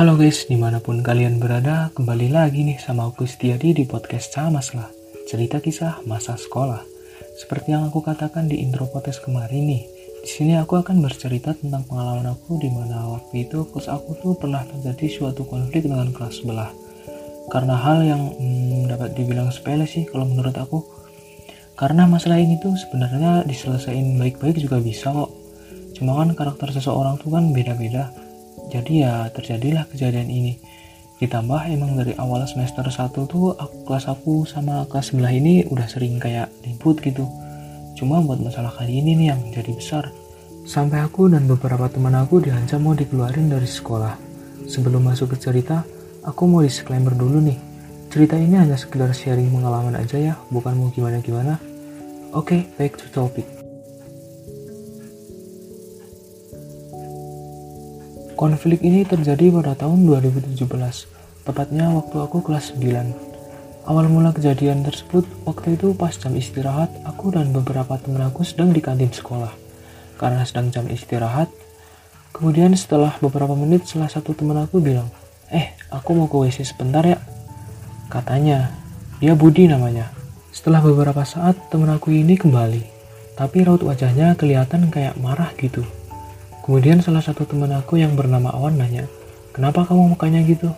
Halo guys, di mana pun kalian berada, kembali lagi nih sama aku Setiadi di podcast Camas lah, cerita kisah masa sekolah. Seperti yang aku katakan di intro podcast kemarin nih, di sini aku akan bercerita tentang pengalaman aku di mana waktu itu kelas aku tuh pernah terjadi suatu konflik dengan kelas sebelah. Karena hal yang hmm, dapat dibilang sepele sih kalau menurut aku. Karena masalah ini tuh sebenarnya diselesaikan baik-baik juga bisa kok. Cuma kan karakter seseorang tuh kan beda-beda jadi ya terjadilah kejadian ini. Ditambah emang dari awal semester 1 tuh aku, kelas aku sama kelas sebelah ini udah sering kayak ribut gitu. Cuma buat masalah kali ini nih yang jadi besar. Sampai aku dan beberapa teman aku diancam mau dikeluarin dari sekolah. Sebelum masuk ke cerita aku mau disclaimer dulu nih. Cerita ini hanya sekedar sharing pengalaman aja ya bukan mau gimana-gimana. Oke okay, back to topic Konflik ini terjadi pada tahun 2017, tepatnya waktu aku kelas 9. Awal mula kejadian tersebut, waktu itu pas jam istirahat, aku dan beberapa teman aku sedang di kantin sekolah. Karena sedang jam istirahat, kemudian setelah beberapa menit salah satu teman aku bilang, Eh, aku mau ke WC sebentar ya. Katanya, dia Budi namanya. Setelah beberapa saat, teman aku ini kembali. Tapi raut wajahnya kelihatan kayak marah gitu. Kemudian salah satu teman aku yang bernama Awan nanya, kenapa kamu mukanya gitu?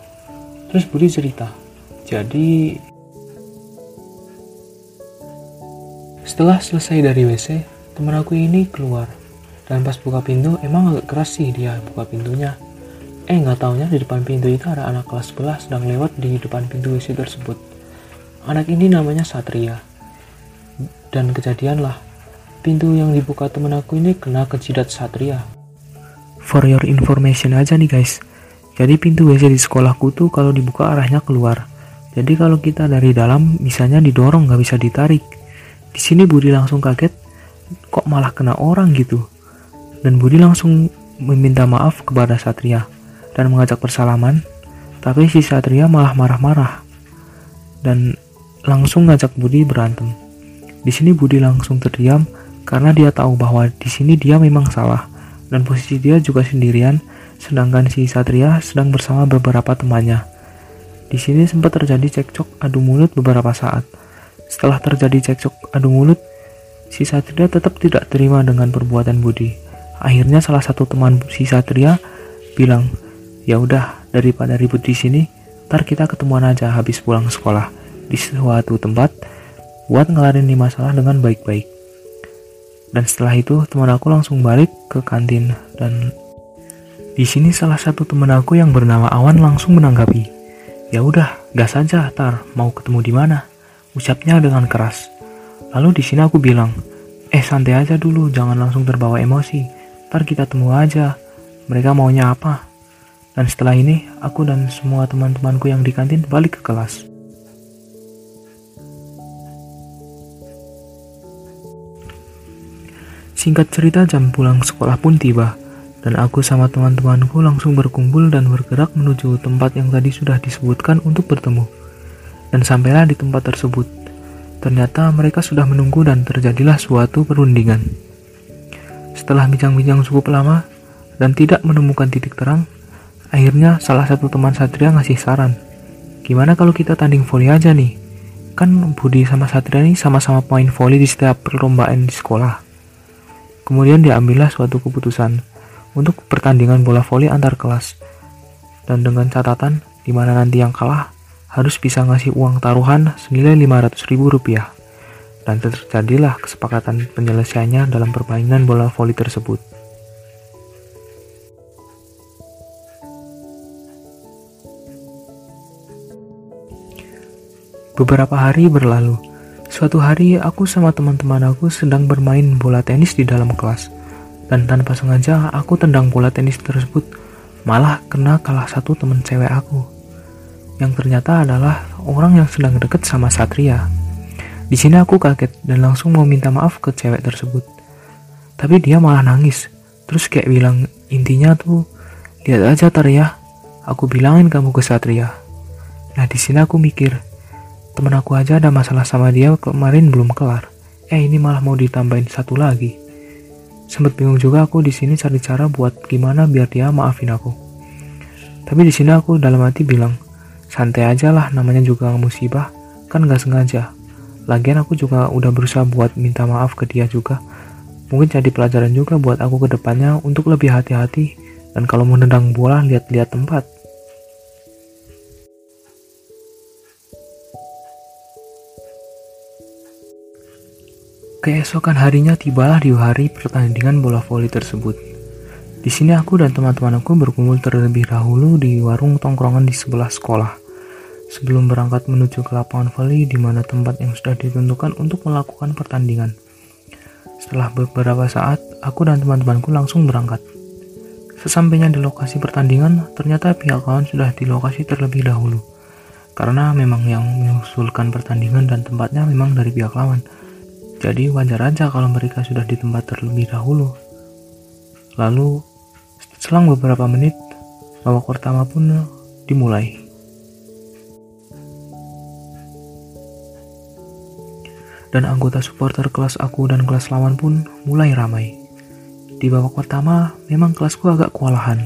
Terus Budi cerita, jadi setelah selesai dari WC, teman aku ini keluar. Dan pas buka pintu, emang agak keras sih dia buka pintunya. Eh nggak taunya di depan pintu itu ada anak kelas sebelah sedang lewat di depan pintu WC tersebut. Anak ini namanya Satria. Dan kejadianlah, pintu yang dibuka teman aku ini kena ke jidat Satria. For your information aja nih guys. Jadi pintu WC di sekolahku tuh kalau dibuka arahnya keluar. Jadi kalau kita dari dalam misalnya didorong nggak bisa ditarik. Di sini Budi langsung kaget, kok malah kena orang gitu. Dan Budi langsung meminta maaf kepada Satria dan mengajak bersalaman. Tapi si Satria malah marah-marah dan langsung ngajak Budi berantem. Di sini Budi langsung terdiam karena dia tahu bahwa di sini dia memang salah dan posisi dia juga sendirian, sedangkan si Satria sedang bersama beberapa temannya. Di sini sempat terjadi cekcok adu mulut beberapa saat. Setelah terjadi cekcok adu mulut, si Satria tetap tidak terima dengan perbuatan Budi. Akhirnya salah satu teman si Satria bilang, "Ya udah, daripada ribut di sini, ntar kita ketemuan aja habis pulang sekolah di suatu tempat buat ngelarin masalah dengan baik-baik." Dan setelah itu teman aku langsung balik ke kantin dan di sini salah satu teman aku yang bernama Awan langsung menanggapi. Ya udah, gas saja, tar mau ketemu di mana? Ucapnya dengan keras. Lalu di sini aku bilang, eh santai aja dulu, jangan langsung terbawa emosi. Tar kita temu aja. Mereka maunya apa? Dan setelah ini, aku dan semua teman-temanku yang di kantin balik ke kelas. Singkat cerita jam pulang sekolah pun tiba, dan aku sama teman-temanku langsung berkumpul dan bergerak menuju tempat yang tadi sudah disebutkan untuk bertemu. Dan sampailah di tempat tersebut. Ternyata mereka sudah menunggu dan terjadilah suatu perundingan. Setelah bincang-bincang cukup lama dan tidak menemukan titik terang, akhirnya salah satu teman Satria ngasih saran. Gimana kalau kita tanding voli aja nih? Kan Budi sama Satria ini sama-sama main voli di setiap perlombaan di sekolah. Kemudian diambillah suatu keputusan untuk pertandingan bola voli antar kelas. Dan dengan catatan di mana nanti yang kalah harus bisa ngasih uang taruhan senilai 500 ribu rupiah. Dan terjadilah kesepakatan penyelesaiannya dalam permainan bola voli tersebut. Beberapa hari berlalu, Suatu hari aku sama teman-teman aku sedang bermain bola tenis di dalam kelas. Dan tanpa sengaja aku tendang bola tenis tersebut malah kena kalah satu teman cewek aku. Yang ternyata adalah orang yang sedang deket sama Satria. Di sini aku kaget dan langsung mau minta maaf ke cewek tersebut. Tapi dia malah nangis. Terus kayak bilang intinya tuh lihat aja Tar ya. Aku bilangin kamu ke Satria. Nah di sini aku mikir, Temen aku aja ada masalah sama dia kemarin belum kelar. Eh ini malah mau ditambahin satu lagi. Sempet bingung juga aku di sini cari cara buat gimana biar dia maafin aku. Tapi di sini aku dalam hati bilang, santai aja lah namanya juga musibah, kan gak sengaja. Lagian aku juga udah berusaha buat minta maaf ke dia juga. Mungkin jadi pelajaran juga buat aku ke depannya untuk lebih hati-hati dan kalau mau nendang bola lihat-lihat tempat. Keesokan harinya tibalah di hari pertandingan bola voli tersebut. Di sini aku dan teman-teman aku berkumpul terlebih dahulu di warung tongkrongan di sebelah sekolah. Sebelum berangkat menuju ke lapangan voli di mana tempat yang sudah ditentukan untuk melakukan pertandingan. Setelah beberapa saat, aku dan teman-temanku langsung berangkat. Sesampainya di lokasi pertandingan, ternyata pihak kawan sudah di lokasi terlebih dahulu. Karena memang yang mengusulkan pertandingan dan tempatnya memang dari pihak lawan jadi wajar aja kalau mereka sudah di tempat terlebih dahulu. Lalu, selang beberapa menit, babak pertama pun dimulai. Dan anggota supporter kelas aku dan kelas lawan pun mulai ramai. Di babak pertama, memang kelasku agak kewalahan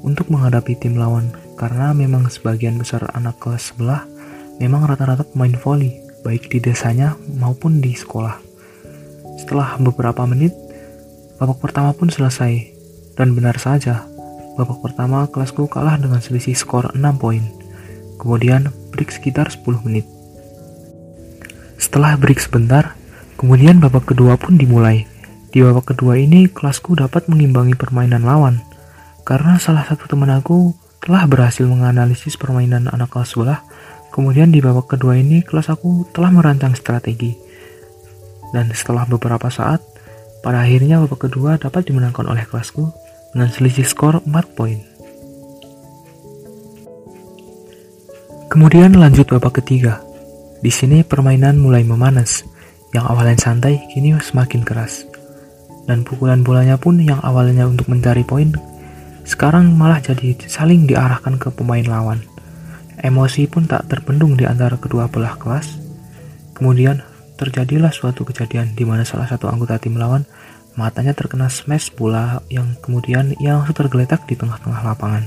untuk menghadapi tim lawan karena memang sebagian besar anak kelas sebelah memang rata-rata pemain voli, baik di desanya maupun di sekolah. Setelah beberapa menit, babak pertama pun selesai. Dan benar saja, babak pertama kelasku kalah dengan selisih skor 6 poin. Kemudian break sekitar 10 menit. Setelah break sebentar, kemudian babak kedua pun dimulai. Di babak kedua ini kelasku dapat mengimbangi permainan lawan. Karena salah satu teman aku telah berhasil menganalisis permainan anak kelas sebelah. Kemudian di babak kedua ini kelas aku telah merancang strategi dan setelah beberapa saat, pada akhirnya babak kedua dapat dimenangkan oleh kelasku dengan selisih skor 4 poin. Kemudian lanjut babak ketiga. Di sini permainan mulai memanas. Yang awalnya santai kini semakin keras. Dan pukulan bolanya pun yang awalnya untuk mencari poin sekarang malah jadi saling diarahkan ke pemain lawan. Emosi pun tak terbendung di antara kedua belah kelas. Kemudian terjadilah suatu kejadian di mana salah satu anggota tim lawan matanya terkena smash bola yang kemudian ia langsung tergeletak di tengah-tengah lapangan.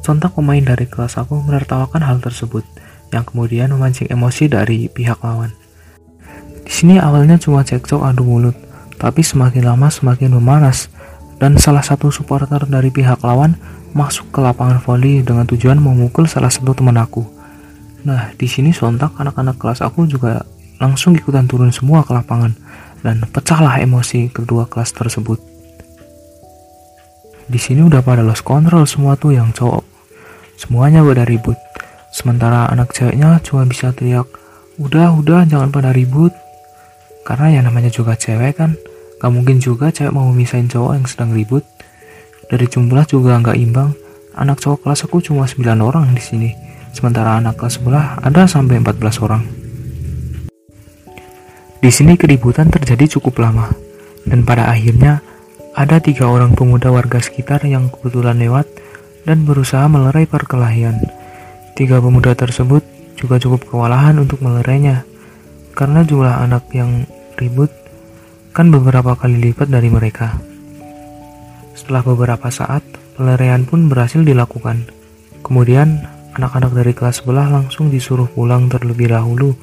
Sontak pemain dari kelas aku menertawakan hal tersebut yang kemudian memancing emosi dari pihak lawan. Di sini awalnya cuma cekcok adu mulut, tapi semakin lama semakin memanas dan salah satu supporter dari pihak lawan masuk ke lapangan voli dengan tujuan memukul salah satu teman aku. Nah, di sini sontak anak-anak kelas aku juga langsung ikutan turun semua ke lapangan dan pecahlah emosi kedua kelas tersebut. Di sini udah pada lost control semua tuh yang cowok. Semuanya pada ribut. Sementara anak ceweknya cuma bisa teriak, udah udah jangan pada ribut. Karena ya namanya juga cewek kan, gak mungkin juga cewek mau misahin cowok yang sedang ribut. Dari jumlah juga nggak imbang. Anak cowok kelas aku cuma 9 orang di sini. Sementara anak kelas sebelah ada sampai 14 orang. Di sini keributan terjadi cukup lama, dan pada akhirnya ada tiga orang pemuda warga sekitar yang kebetulan lewat dan berusaha melerai perkelahian. Tiga pemuda tersebut juga cukup kewalahan untuk melerainya, karena jumlah anak yang ribut kan beberapa kali lipat dari mereka. Setelah beberapa saat, peleraian pun berhasil dilakukan. Kemudian, anak-anak dari kelas sebelah langsung disuruh pulang terlebih dahulu,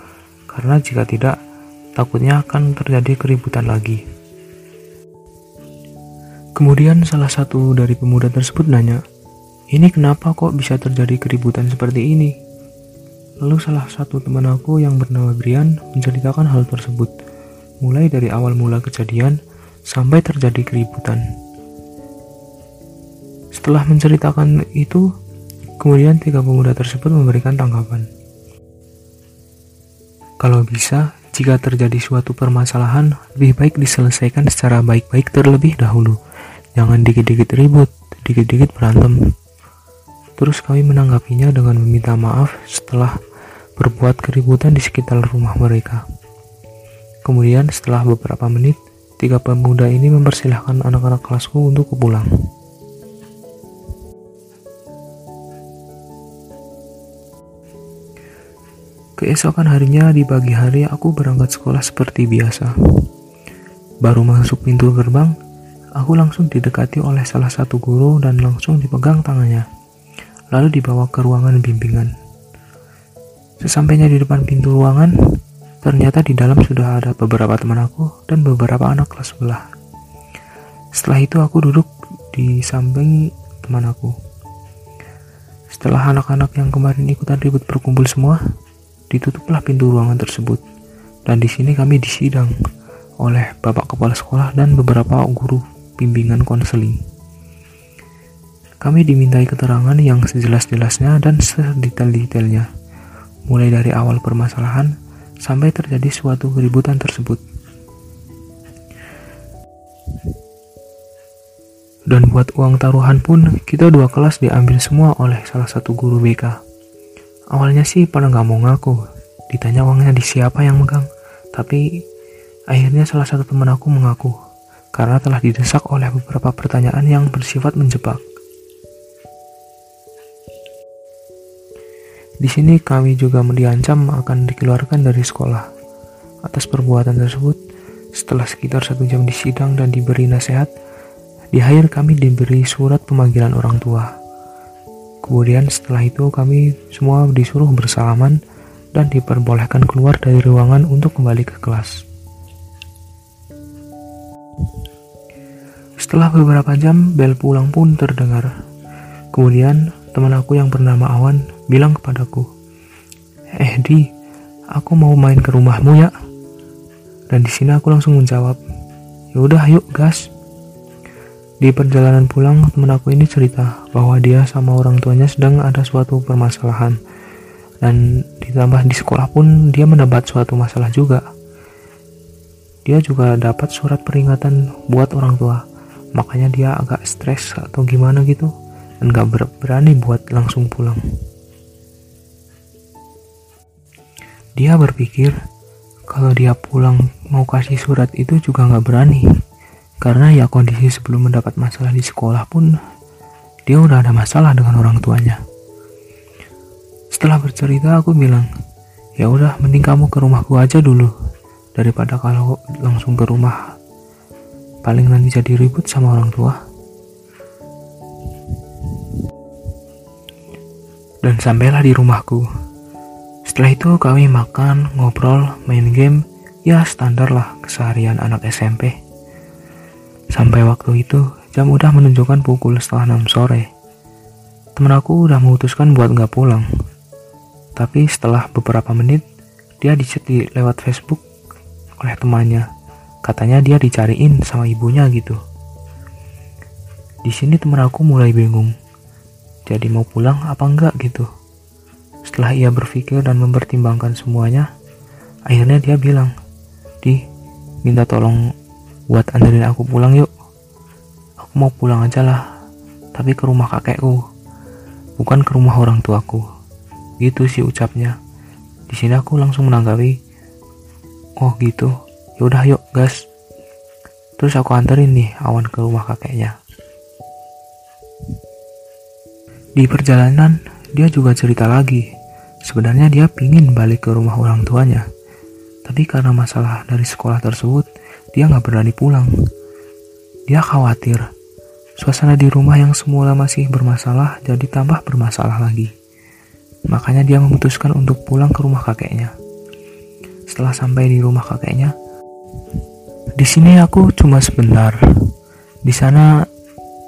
karena jika tidak, takutnya akan terjadi keributan lagi. Kemudian salah satu dari pemuda tersebut nanya, ini kenapa kok bisa terjadi keributan seperti ini? Lalu salah satu teman aku yang bernama Brian menceritakan hal tersebut, mulai dari awal mula kejadian sampai terjadi keributan. Setelah menceritakan itu, kemudian tiga pemuda tersebut memberikan tanggapan. Kalau bisa, jika terjadi suatu permasalahan, lebih baik diselesaikan secara baik-baik terlebih dahulu. Jangan dikit-dikit ribut, dikit-dikit berantem. Terus kami menanggapinya dengan meminta maaf setelah berbuat keributan di sekitar rumah mereka. Kemudian setelah beberapa menit, tiga pemuda ini mempersilahkan anak-anak kelasku untuk pulang. Keesokan harinya di pagi hari aku berangkat sekolah seperti biasa. Baru masuk pintu gerbang, aku langsung didekati oleh salah satu guru dan langsung dipegang tangannya. lalu dibawa ke ruangan bimbingan. Sesampainya di depan pintu ruangan, ternyata di dalam sudah ada beberapa teman aku dan beberapa anak kelas sebelah. Setelah itu aku duduk di samping teman aku. Setelah anak-anak yang kemarin ikutan ribut berkumpul semua, ditutuplah pintu ruangan tersebut. Dan di sini kami disidang oleh bapak kepala sekolah dan beberapa guru bimbingan konseling. Kami dimintai keterangan yang sejelas-jelasnya dan sedetail-detailnya, mulai dari awal permasalahan sampai terjadi suatu keributan tersebut. Dan buat uang taruhan pun, kita dua kelas diambil semua oleh salah satu guru BK. Awalnya sih pada nggak mau ngaku, ditanya uangnya di siapa yang megang, tapi akhirnya salah satu teman aku mengaku karena telah didesak oleh beberapa pertanyaan yang bersifat menjebak. Di sini kami juga diancam akan dikeluarkan dari sekolah. Atas perbuatan tersebut, setelah sekitar satu jam disidang dan diberi nasihat, di akhir kami diberi surat pemanggilan orang tua. Kemudian setelah itu kami semua disuruh bersalaman dan diperbolehkan keluar dari ruangan untuk kembali ke kelas. Setelah beberapa jam, bel pulang pun terdengar. Kemudian teman aku yang bernama Awan bilang kepadaku, "Eh Di, aku mau main ke rumahmu ya." Dan di sini aku langsung menjawab, "Ya udah, yuk gas." Di perjalanan pulang, teman aku ini cerita bahwa dia sama orang tuanya sedang ada suatu permasalahan. Dan ditambah di sekolah pun dia mendapat suatu masalah juga. Dia juga dapat surat peringatan buat orang tua. Makanya dia agak stres atau gimana gitu. Dan gak berani buat langsung pulang. Dia berpikir kalau dia pulang mau kasih surat itu juga gak berani karena ya kondisi sebelum mendapat masalah di sekolah pun dia udah ada masalah dengan orang tuanya. Setelah bercerita aku bilang, ya udah mending kamu ke rumahku aja dulu daripada kalau langsung ke rumah paling nanti jadi ribut sama orang tua. Dan sampailah di rumahku. Setelah itu kami makan, ngobrol, main game, ya standar lah keseharian anak SMP. Sampai waktu itu, jam udah menunjukkan pukul setengah enam sore. Temen aku udah memutuskan buat nggak pulang. Tapi setelah beberapa menit, dia dicet di lewat Facebook oleh temannya. Katanya dia dicariin sama ibunya gitu. Di sini temen aku mulai bingung. Jadi mau pulang apa enggak gitu. Setelah ia berpikir dan mempertimbangkan semuanya, akhirnya dia bilang, "Di, minta tolong buat anterin aku pulang yuk mau pulang aja lah tapi ke rumah kakekku bukan ke rumah orang tuaku. Gitu sih ucapnya. Di sini aku langsung menanggapi oh gitu. Yaudah yuk gas. Terus aku anterin nih awan ke rumah kakeknya. Di perjalanan dia juga cerita lagi. Sebenarnya dia pingin balik ke rumah orang tuanya. Tapi karena masalah dari sekolah tersebut dia nggak berani pulang. Dia khawatir suasana di rumah yang semula masih bermasalah jadi tambah bermasalah lagi. Makanya dia memutuskan untuk pulang ke rumah kakeknya. Setelah sampai di rumah kakeknya, di sini aku cuma sebentar. Di sana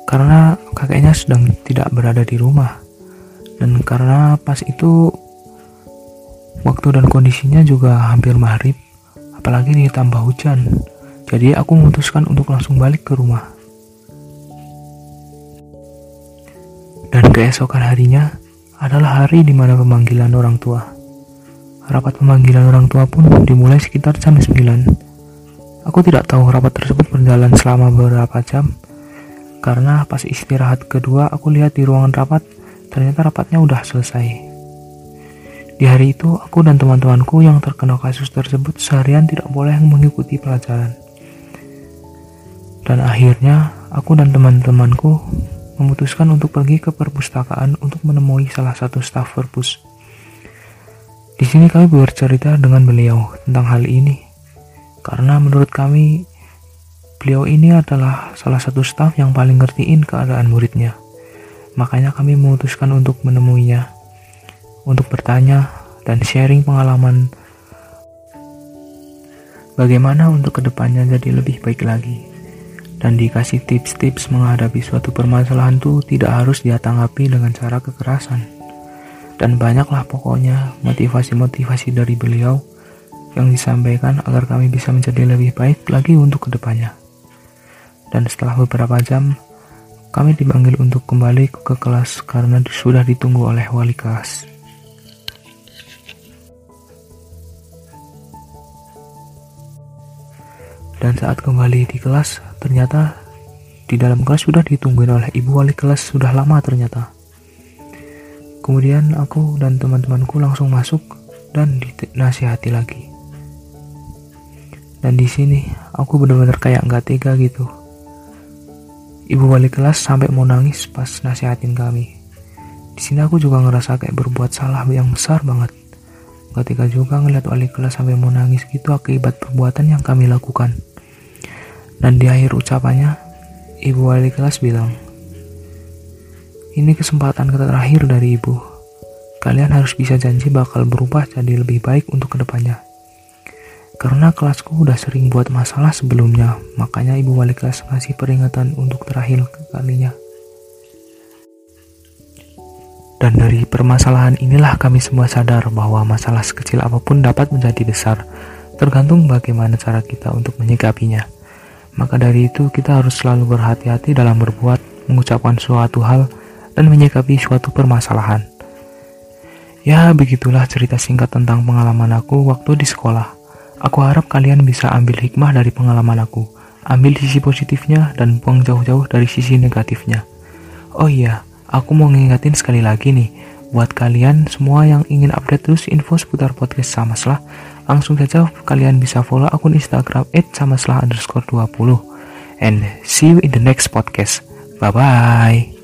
karena kakeknya sedang tidak berada di rumah. Dan karena pas itu waktu dan kondisinya juga hampir maghrib, apalagi ditambah hujan. Jadi aku memutuskan untuk langsung balik ke rumah. Dan keesokan harinya adalah hari di mana pemanggilan orang tua. Rapat pemanggilan orang tua pun dimulai sekitar jam 9. Aku tidak tahu rapat tersebut berjalan selama beberapa jam, karena pas istirahat kedua aku lihat di ruangan rapat, ternyata rapatnya udah selesai. Di hari itu, aku dan teman-temanku yang terkena kasus tersebut seharian tidak boleh mengikuti pelajaran. Dan akhirnya aku dan teman-temanku memutuskan untuk pergi ke perpustakaan untuk menemui salah satu staf perpus. Di sini kami bercerita dengan beliau tentang hal ini. Karena menurut kami beliau ini adalah salah satu staf yang paling ngertiin keadaan muridnya. Makanya kami memutuskan untuk menemuinya, untuk bertanya dan sharing pengalaman bagaimana untuk ke depannya jadi lebih baik lagi. Dan dikasih tips-tips menghadapi suatu permasalahan itu tidak harus dia tanggapi dengan cara kekerasan. Dan banyaklah pokoknya motivasi-motivasi dari beliau yang disampaikan agar kami bisa menjadi lebih baik lagi untuk ke depannya. Dan setelah beberapa jam, kami dipanggil untuk kembali ke kelas karena sudah ditunggu oleh wali kelas. Dan saat kembali di kelas, ternyata di dalam kelas sudah ditungguin oleh ibu wali kelas sudah lama ternyata. Kemudian aku dan teman-temanku langsung masuk dan dinasihati lagi. Dan di sini aku benar-benar kayak nggak tega gitu Ibu wali kelas sampai mau nangis pas nasihatin kami. Di sini aku juga ngerasa kayak berbuat salah yang besar banget. Ketika juga ngeliat wali kelas sampai mau nangis gitu akibat perbuatan yang kami lakukan. Dan di akhir ucapannya, ibu wali kelas bilang, ini kesempatan terakhir dari ibu. Kalian harus bisa janji bakal berubah jadi lebih baik untuk ke depannya. Karena kelasku udah sering buat masalah sebelumnya, makanya ibu wali kelas ngasih peringatan untuk terakhir kalinya. Dan dari permasalahan inilah kami semua sadar bahwa masalah sekecil apa pun dapat menjadi besar, tergantung bagaimana cara kita untuk menyikapinya. Maka dari itu kita harus selalu berhati-hati dalam berbuat, mengucapkan suatu hal, dan menyikapi suatu permasalahan. Ya, begitulah cerita singkat tentang pengalaman aku waktu di sekolah. Aku harap kalian bisa ambil hikmah dari pengalaman aku, ambil sisi positifnya dan buang jauh-jauh dari sisi negatifnya. Oh iya, aku mau ngingetin sekali lagi nih, buat kalian semua yang ingin update terus info seputar podcast sama selah, langsung saja kalian bisa follow akun Instagram @samaslah underscore 20. And see you in the next podcast. Bye-bye.